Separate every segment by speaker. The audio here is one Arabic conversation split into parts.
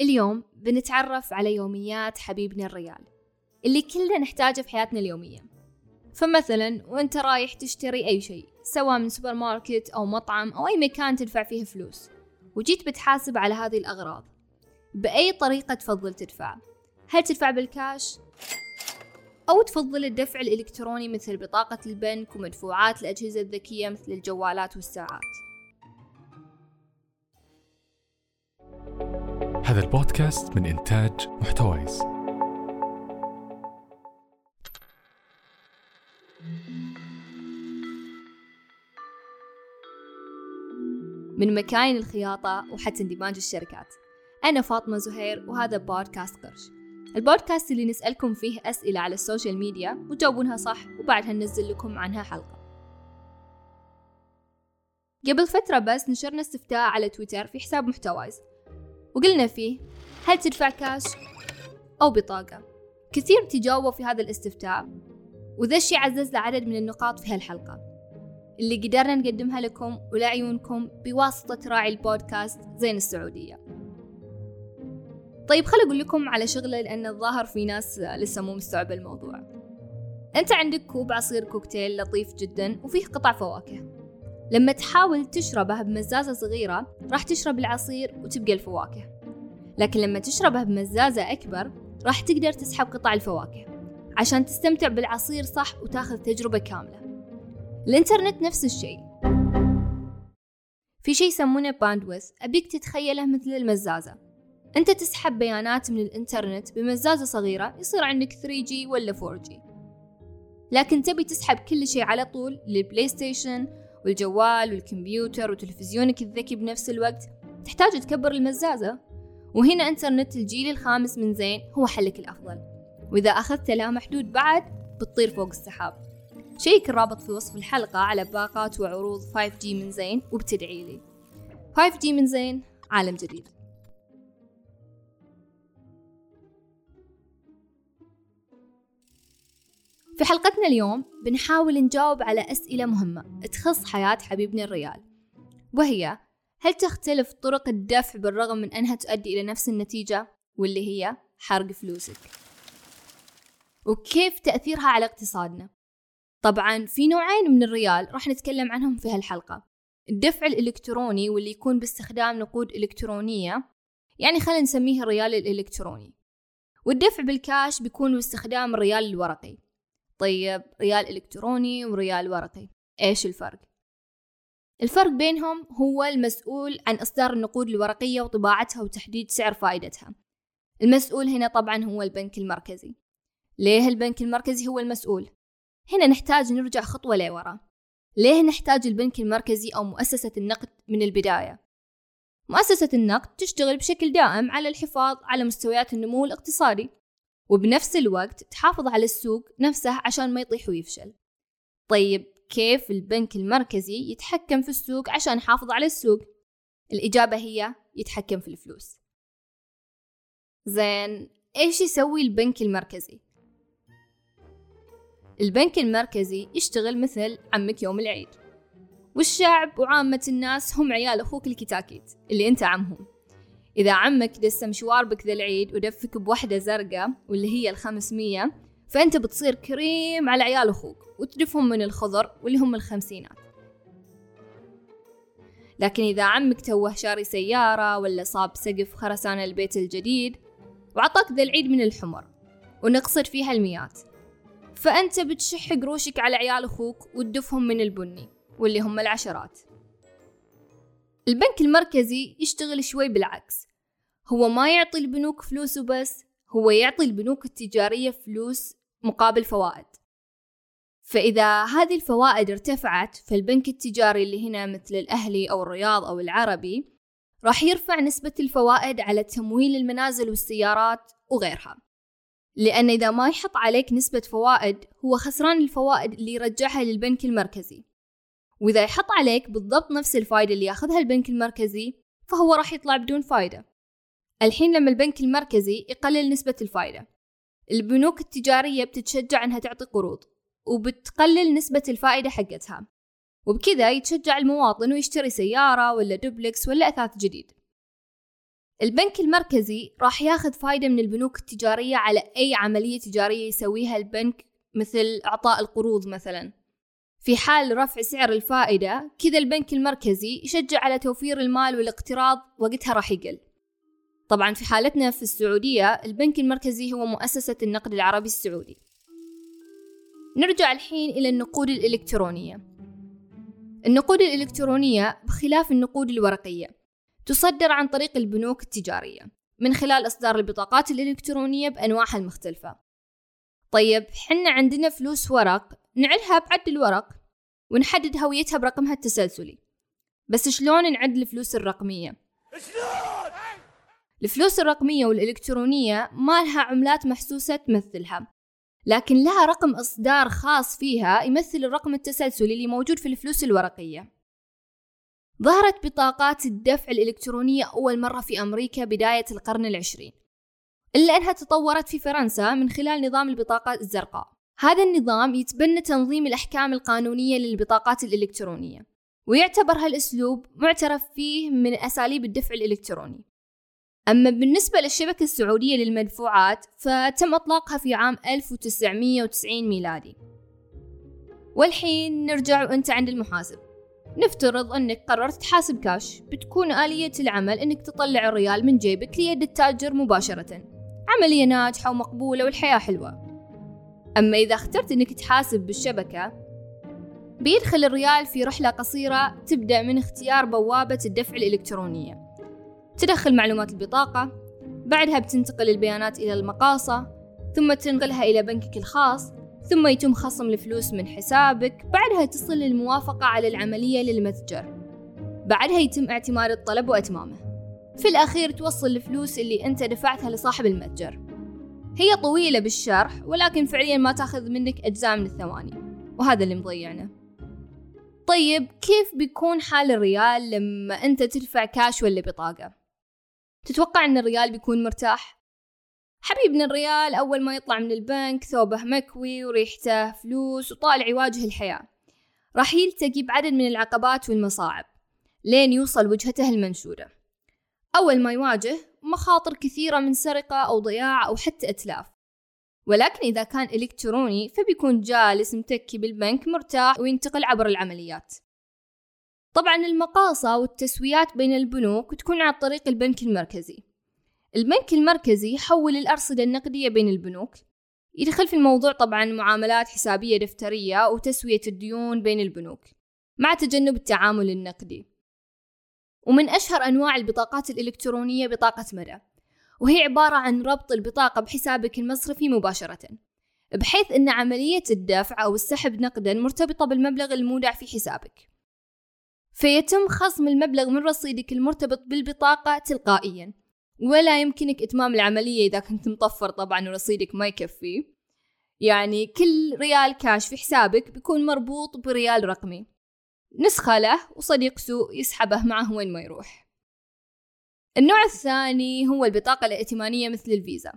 Speaker 1: اليوم بنتعرف على يوميات حبيبنا الريال اللي كلنا نحتاجه في حياتنا اليومية فمثلا وأنت رايح تشتري أي شيء سواء من سوبر ماركت أو مطعم أو أي مكان تدفع فيه فلوس وجيت بتحاسب على هذه الأغراض بأي طريقة تفضل تدفع؟ هل تدفع بالكاش؟ أو تفضل الدفع الإلكتروني مثل بطاقة البنك ومدفوعات الأجهزة الذكية مثل الجوالات والساعات
Speaker 2: هذا البودكاست من إنتاج محتويز.
Speaker 1: من مكاين الخياطة وحتى اندماج الشركات. أنا فاطمة زهير وهذا بودكاست قرش. البودكاست اللي نسألكم فيه أسئلة على ال social media وتجاوبونها صح وبعدها ننزل لكم عنها حلقة. قبل فترة بس نشرنا استفتاء على تويتر في حساب محتوايز وقلنا فيه هل تدفع كاش أو بطاقة؟ كثير تجاوبوا في هذا الاستفتاء وذا الشي عزز لعدد من النقاط في هالحلقة. اللي قدرنا نقدمها لكم ولعيونكم بواسطة راعي البودكاست زين السعودية. طيب خل أقول لكم على شغلة لأن الظاهر في ناس لسه مو مستوعبة الموضوع. أنت عندك كوب عصير كوكتيل لطيف جدا وفيه قطع فواكه. لما تحاول تشربه بمزازة صغيرة راح تشرب العصير وتبقى الفواكه. لكن لما تشربه بمزازة أكبر راح تقدر تسحب قطع الفواكه عشان تستمتع بالعصير صح وتاخذ تجربة كاملة. الإنترنت نفس الشيء. في شيء يسمونه باندويث أبيك تتخيله مثل المزازة. أنت تسحب بيانات من الإنترنت بمزازة صغيرة يصير عندك 3G ولا 4G لكن تبي تسحب كل شيء على طول للبلاي ستيشن والجوال والكمبيوتر وتلفزيونك الذكي بنفس الوقت. تحتاج تكبر المزازة. وهنا إنترنت الجيل الخامس من زين هو حلك الأفضل. وإذا أخذت لا محدود بعد بتطير فوق السحاب. check الرابط في وصف الحلقة على باقات وعروض 5G من زين وبتدعي لي. 5G من زين عالم جديد. في حلقتنا اليوم بنحاول نجاوب على أسئلة مهمة تخص حياة حبيبنا الريال وهي هل تختلف طرق الدفع بالرغم من أنها تؤدي إلى نفس النتيجة واللي هي حرق فلوسك؟ وكيف تأثيرها على اقتصادنا؟ طبعا في نوعين من الريال راح نتكلم عنهم في هالحلقة. الدفع الإلكتروني واللي يكون باستخدام نقود إلكترونية يعني خلينا نسميه الريال الإلكتروني. والدفع بالكاش بيكون باستخدام الريال الورقي. طيب ريال إلكتروني وريال ورقي إيش الفرق؟ الفرق بينهم هو المسؤول عن إصدار النقود الورقية وطباعتها وتحديد سعر فائدتها المسؤول هنا طبعا هو البنك المركزي ليه البنك المركزي هو المسؤول؟ هنا نحتاج نرجع خطوة لورا ليه نحتاج البنك المركزي أو مؤسسة النقد من البداية؟ مؤسسة النقد تشتغل بشكل دائم على الحفاظ على مستويات النمو الاقتصادي وبنفس الوقت تحافظ على السوق نفسه عشان ما يطيح ويفشل. طيب كيف البنك المركزي يتحكم في السوق عشان يحافظ على السوق؟ الإجابة هي يتحكم في الفلوس. زين إيش يسوي البنك المركزي؟ البنك المركزي يشتغل مثل عمك يوم العيد. والشعب وعامة الناس هم عيال أخوك الكتاكيت اللي أنت عمهم. إذا عمك دس مشوار بك ذا العيد ودفك بوحدة زرقاء واللي هي الخمسمية فأنت بتصير كريم على عيال أخوك وتدفهم من الخضر واللي هم الخمسينات. لكن إذا عمك توه شاري سيارة ولا صاب سقف خرسان البيت الجديد وعطاك ذا العيد من الحمر ونقصد فيها الميات فأنت بتشح قروشك على عيال أخوك وتدفهم من البني واللي هم العشرات. البنك المركزي يشتغل شوي بالعكس. هو ما يعطي البنوك فلوس وبس هو يعطي البنوك التجارية فلوس مقابل فوائد. فإذا هذه الفوائد ارتفعت فالبنك التجاري اللي هنا مثل الأهلي أو الرياض أو العربي راح يرفع نسبة الفوائد على تمويل المنازل والسيارات وغيرها. لأن إذا ما يحط عليك نسبة فوائد هو خسران الفوائد اللي يرجعها للبنك المركزي. وإذا يحط عليك بالضبط نفس الفايدة اللي ياخذها البنك المركزي فهو راح يطلع بدون فايدة. الحين لما البنك المركزي يقلل نسبة الفايدة. البنوك التجارية بتتشجع إنها تعطي قروض وبتقلل نسبة الفائدة حقتها. وبكذا يتشجع المواطن ويشتري سيارة ولا دوبلكس ولا أثاث جديد. البنك المركزي راح ياخذ فايدة من البنوك التجارية على أي عملية تجارية يسويها البنك مثل إعطاء القروض مثلا. في حال رفع سعر الفائدة كذا البنك المركزي يشجع على توفير المال والاقتراض وقتها راح يقل. طبعا في حالتنا في السعودية البنك المركزي هو مؤسسة النقد العربي السعودي. نرجع الحين إلى النقود الإلكترونية. النقود الإلكترونية بخلاف النقود الورقية تصدر عن طريق البنوك التجارية من خلال إصدار البطاقات الإلكترونية بأنواعها المختلفة. طيب حنا عندنا فلوس ورق نعدها بعد الورق ونحدد هويتها برقمها التسلسلي بس شلون نعد الفلوس الرقمية؟ شلون؟ الفلوس الرقمية والإلكترونية ما لها عملات محسوسة تمثلها لكن لها رقم إصدار خاص فيها يمثل الرقم التسلسلي اللي موجود في الفلوس الورقية ظهرت بطاقات الدفع الإلكترونية أول مرة في أمريكا بداية القرن العشرين إلا أنها تطورت في فرنسا من خلال نظام البطاقات الزرقاء هذا النظام يتبنى تنظيم الأحكام القانونية للبطاقات الإلكترونية ويعتبر هالأسلوب معترف فيه من أساليب الدفع الإلكتروني. أما بالنسبة للشبكة السعودية للمدفوعات فتم إطلاقها في عام 1990 ميلادي. والحين نرجع وأنت عند المحاسب. نفترض أنك قررت تحاسب كاش بتكون آلية العمل أنك تطلع الريال من جيبك ليد التاجر مباشرة. عملية ناجحة ومقبولة والحياة حلوة. أما إذا اخترت أنك تحاسب بالشبكة بيدخل الريال في رحلة قصيرة تبدأ من اختيار بوابة الدفع الإلكترونية. تدخل معلومات البطاقة بعدها بتنتقل البيانات إلى المقاصة ثم تنقلها إلى بنكك الخاص ثم يتم خصم الفلوس من حسابك بعدها تصل الموافقة على العملية للمتجر. بعدها يتم اعتماد الطلب وإتمامه. في الأخير توصل الفلوس اللي أنت دفعتها لصاحب المتجر. هي طويلة بالشرح ولكن فعليا ما تأخذ منك أجزاء من الثواني وهذا اللي مضيعنا طيب كيف بيكون حال الريال لما أنت تدفع كاش ولا بطاقة؟ تتوقع أن الريال بيكون مرتاح؟ حبيبنا الريال أول ما يطلع من البنك ثوبه مكوي وريحته فلوس وطالع يواجه الحياة راح يلتقي بعدد من العقبات والمصاعب لين يوصل وجهته المنشودة أول ما يواجه مخاطر كثيرة من سرقة أو ضياع أو حتى إتلاف. ولكن إذا كان إلكتروني فبيكون جالس متكي بالبنك مرتاح وينتقل عبر العمليات. طبعا المقاصة والتسويات بين البنوك تكون عن طريق البنك المركزي. البنك المركزي يحول الأرصدة النقدية بين البنوك. يدخل في الموضوع طبعا معاملات حسابية دفترية وتسوية الديون بين البنوك مع تجنب التعامل النقدي. ومن أشهر أنواع البطاقات الإلكترونية بطاقة مدى وهي عبارة عن ربط البطاقة بحسابك المصرفي مباشرة بحيث أن عملية الدفع أو السحب نقدا مرتبطة بالمبلغ المودع في حسابك. فيتم خصم المبلغ من رصيدك المرتبط بالبطاقة تلقائيا ولا يمكنك إتمام العملية إذا كنت مطفر طبعا ورصيدك ما يكفي. يعني كل ريال كاش في حسابك بيكون مربوط بريال رقمي. نسخة له وصديق سوء يسحبه معه وين ما يروح. النوع الثاني هو البطاقة الائتمانية مثل الفيزا.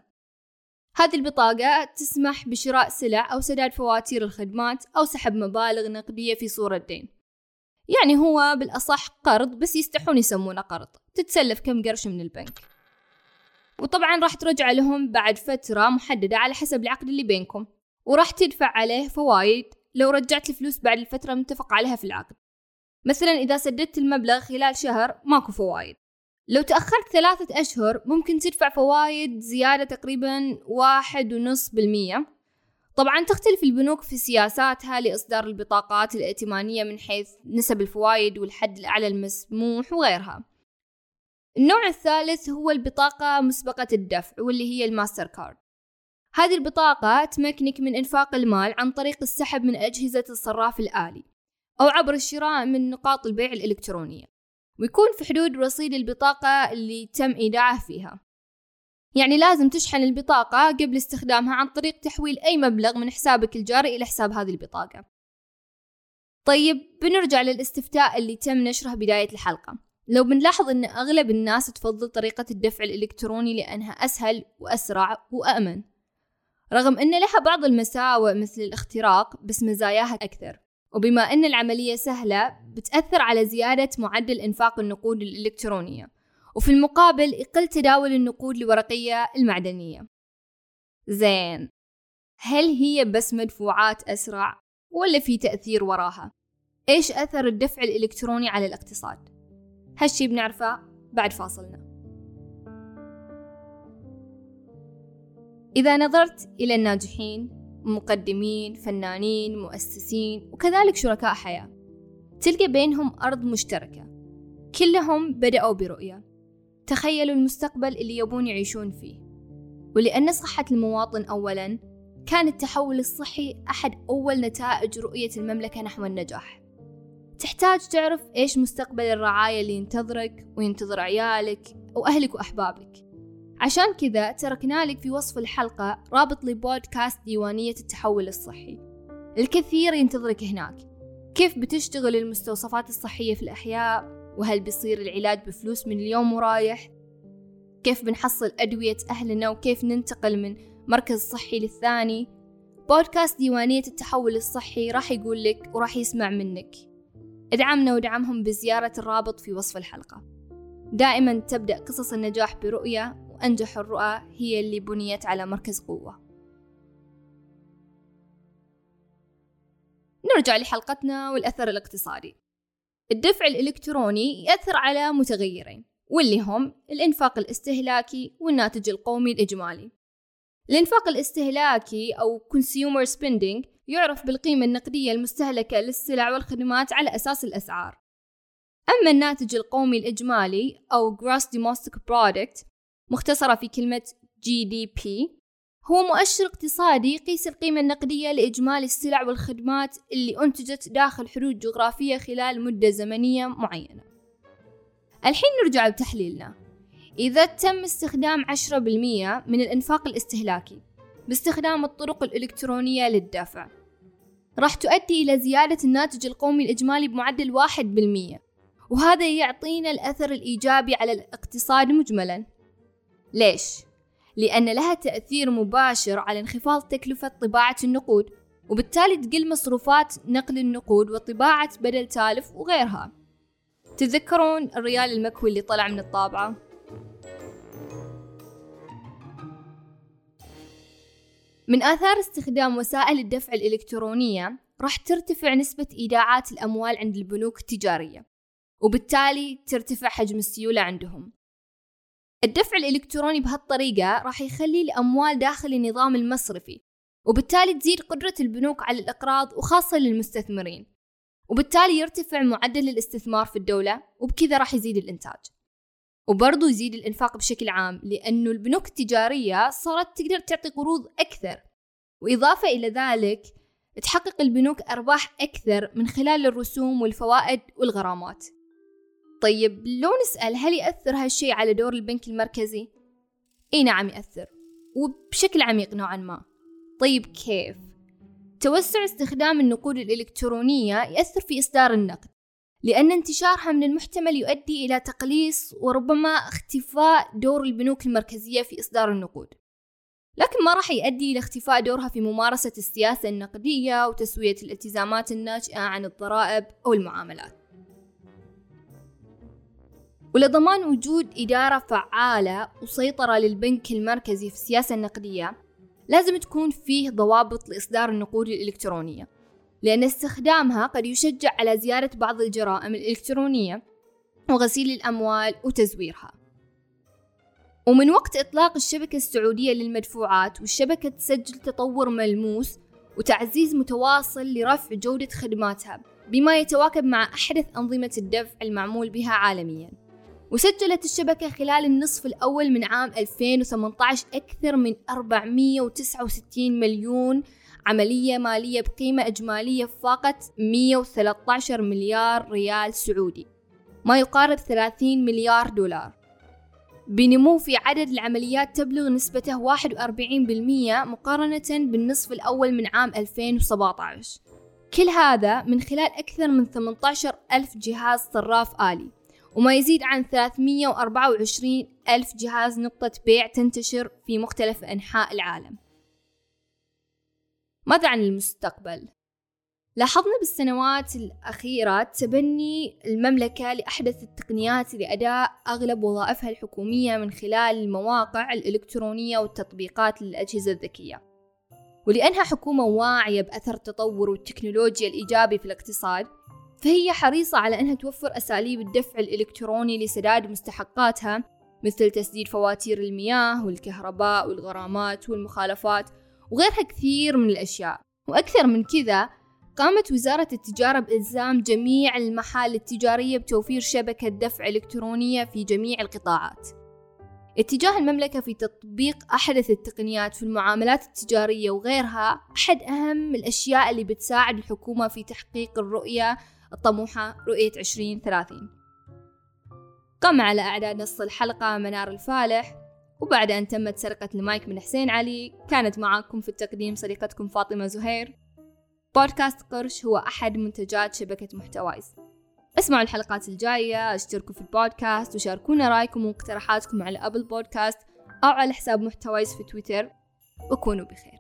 Speaker 1: هذه البطاقة تسمح بشراء سلع أو سداد فواتير الخدمات أو سحب مبالغ نقدية في صورة دين. يعني هو بالأصح قرض بس يستحون يسمونه قرض. تتسلف كم قرش من البنك. وطبعا راح ترجع لهم بعد فترة محددة على حسب العقد اللي بينكم. وراح تدفع عليه فوايد لو رجعت الفلوس بعد الفترة المتفق عليها في العقد. مثلا إذا سددت المبلغ خلال شهر ماكو فوايد. لو تأخرت ثلاثة أشهر ممكن تدفع فوايد زيادة تقريبا واحد ونص بالمية. طبعا تختلف البنوك في سياساتها لإصدار البطاقات الائتمانية من حيث نسب الفوائد والحد الأعلى المسموح وغيرها. النوع الثالث هو البطاقة مسبقة الدفع واللي هي الماستر كارد. هذه البطاقة تمكنك من إنفاق المال عن طريق السحب من أجهزة الصراف الآلي. أو عبر الشراء من نقاط البيع الإلكترونية ويكون في حدود رصيد البطاقة اللي تم إيداعه فيها. يعني لازم تشحن البطاقة قبل استخدامها عن طريق تحويل أي مبلغ من حسابك الجاري إلى حساب هذه البطاقة. طيب بنرجع للاستفتاء اللي تم نشره بداية الحلقة. لو بنلاحظ أن أغلب الناس تفضل طريقة الدفع الإلكتروني لأنها أسهل وأسرع وأأمن رغم أن لها بعض المساوئ مثل الاختراق بس مزاياها أكثر. وبما أن العملية سهلة بتأثر على زيادة معدل إنفاق النقود الإلكترونية وفي المقابل يقل تداول النقود الورقية المعدنية زين هل هي بس مدفوعات أسرع ولا في تأثير وراها؟ إيش أثر الدفع الإلكتروني على الاقتصاد؟ هالشي بنعرفه بعد فاصلنا إذا نظرت إلى الناجحين مقدمين فنانين مؤسسين وكذلك شركاء حياة. تلقى بينهم أرض مشتركة. كلهم بدأوا برؤية. تخيلوا المستقبل اللي يبون يعيشون فيه. ولأن صحة المواطن أولا كان التحول الصحي أحد أول نتائج رؤية المملكة نحو النجاح. تحتاج تعرف إيش مستقبل الرعاية اللي ينتظرك وينتظر عيالك وأهلك وأحبابك. عشان كذا تركنا لك في وصف الحلقة رابط لبودكاست ديوانية التحول الصحي. الكثير ينتظرك هناك. كيف بتشتغل المستوصفات الصحية في الأحياء؟ وهل بيصير العلاج بفلوس من اليوم ورايح؟ كيف بنحصل أدوية أهلنا؟ وكيف ننتقل من مركز صحي للثاني؟ بودكاست ديوانية التحول الصحي راح يقول لك وراح يسمع منك. ادعمنا ودعمهم بزيارة الرابط في وصف الحلقة. دائما تبدأ قصص النجاح برؤية وأنجح الرؤى هي اللي بنيت على مركز قوة. نرجع لحلقتنا والأثر الاقتصادي. الدفع الإلكتروني يأثر على متغيرين واللي هم الإنفاق الاستهلاكي والناتج القومي الإجمالي. الإنفاق الاستهلاكي أو consumer spending يعرف بالقيمة النقدية المستهلكة للسلع والخدمات على أساس الأسعار. أما الناتج القومي الإجمالي أو Gross Domestic Product مختصرة في كلمة GDP هو مؤشر اقتصادي يقيس القيمة النقدية لإجمالي السلع والخدمات اللي أنتجت داخل حدود جغرافية خلال مدة زمنية معينة. الحين نرجع لتحليلنا إذا تم استخدام 10% من الإنفاق الاستهلاكي باستخدام الطرق الإلكترونية للدفع راح تؤدي إلى زيادة الناتج القومي الإجمالي بمعدل 1% وهذا يعطينا الأثر الإيجابي على الاقتصاد مجملا. ليش؟ لأن لها تأثير مباشر على انخفاض تكلفة طباعة النقود وبالتالي تقل مصروفات نقل النقود وطباعة بدل تالف وغيرها تذكرون الريال المكوي اللي طلع من الطابعة؟ من آثار استخدام وسائل الدفع الإلكترونية راح ترتفع نسبة إيداعات الأموال عند البنوك التجارية وبالتالي ترتفع حجم السيولة عندهم الدفع الإلكتروني بهالطريقة راح يخلي الأموال داخل النظام المصرفي وبالتالي تزيد قدرة البنوك على الإقراض وخاصة للمستثمرين وبالتالي يرتفع معدل الاستثمار في الدولة وبكذا راح يزيد الإنتاج. وبرضو يزيد الإنفاق بشكل عام لأنه البنوك التجارية صارت تقدر تعطي قروض أكثر. وإضافة إلى ذلك تحقق البنوك أرباح أكثر من خلال الرسوم والفوائد والغرامات. طيب لو نسأل هل يأثر هالشي على دور البنك المركزي؟ إي نعم يأثر وبشكل عميق نوعا ما طيب كيف؟ توسع استخدام النقود الإلكترونية يأثر في إصدار النقد لأن انتشارها من المحتمل يؤدي إلى تقليص وربما اختفاء دور البنوك المركزية في إصدار النقود لكن ما راح يؤدي إلى اختفاء دورها في ممارسة السياسة النقدية وتسوية الالتزامات الناشئة عن الضرائب أو المعاملات ولضمان وجود إدارة فعالة وسيطرة للبنك المركزي في السياسة النقدية لازم تكون فيه ضوابط لإصدار النقود الإلكترونية لأن استخدامها قد يشجع على زيادة بعض الجرائم الإلكترونية وغسيل الأموال وتزويرها. ومن وقت إطلاق الشبكة السعودية للمدفوعات والشبكة تسجل تطور ملموس وتعزيز متواصل لرفع جودة خدماتها بما يتواكب مع أحدث أنظمة الدفع المعمول بها عالمياً. وسجلت الشبكة خلال النصف الأول من عام 2018 أكثر من 469 مليون عملية مالية بقيمة إجمالية فاقت 113 مليار ريال سعودي ما يقارب 30 مليار دولار. بنمو في عدد العمليات تبلغ نسبته 41% مقارنة بالنصف الأول من عام 2017 كل هذا من خلال أكثر من 18 ألف جهاز صراف آلي. وما يزيد عن 324 ألف جهاز نقطة بيع تنتشر في مختلف أنحاء العالم ماذا عن المستقبل؟ لاحظنا بالسنوات الأخيرة تبني المملكة لأحدث التقنيات لأداء أغلب وظائفها الحكومية من خلال المواقع الإلكترونية والتطبيقات للأجهزة الذكية ولأنها حكومة واعية بأثر التطور والتكنولوجيا الإيجابي في الاقتصاد فهي حريصة على أنها توفر أساليب الدفع الإلكتروني لسداد مستحقاتها مثل تسديد فواتير المياه والكهرباء والغرامات والمخالفات وغيرها كثير من الأشياء. وأكثر من كذا قامت وزارة التجارة بإلزام جميع المحال التجارية بتوفير شبكة دفع إلكترونية في جميع القطاعات. اتجاه المملكة في تطبيق أحدث التقنيات في المعاملات التجارية وغيرها أحد أهم الأشياء اللي بتساعد الحكومة في تحقيق الرؤية الطموحة رؤية 2030 قام على إعداد نص الحلقة منار الفالح وبعد أن تمت سرقة المايك من حسين علي كانت معاكم في التقديم صديقتكم فاطمة زهير. بودكاست قرش هو أحد منتجات شبكة محتوايز اسمعوا الحلقات الجاية اشتركوا في البودكاست وشاركونا رأيكم واقتراحاتكم على أبل بودكاست أو على حساب محتوايز في تويتر. وكونوا بخير.